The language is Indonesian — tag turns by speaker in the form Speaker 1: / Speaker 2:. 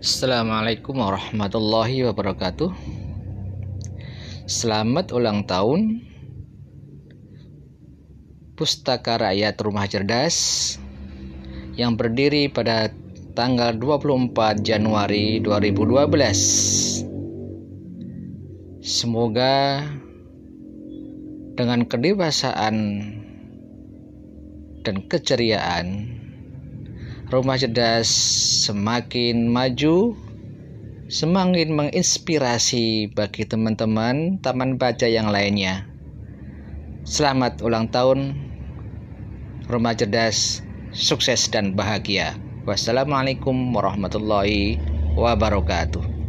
Speaker 1: Assalamualaikum warahmatallahi wabarakatuh. Selamat ulang tahun Pustaka Rakyat Rumah Cerdas yang berdiri pada tanggal 24 Januari 2012. Semoga dengan kedewasaan dan keceriaan Rumah Cerdas semakin maju, semakin menginspirasi bagi teman-teman taman baca yang lainnya. Selamat ulang tahun Rumah Cerdas, sukses dan bahagia. Wassalamualaikum warahmatullahi wabarakatuh.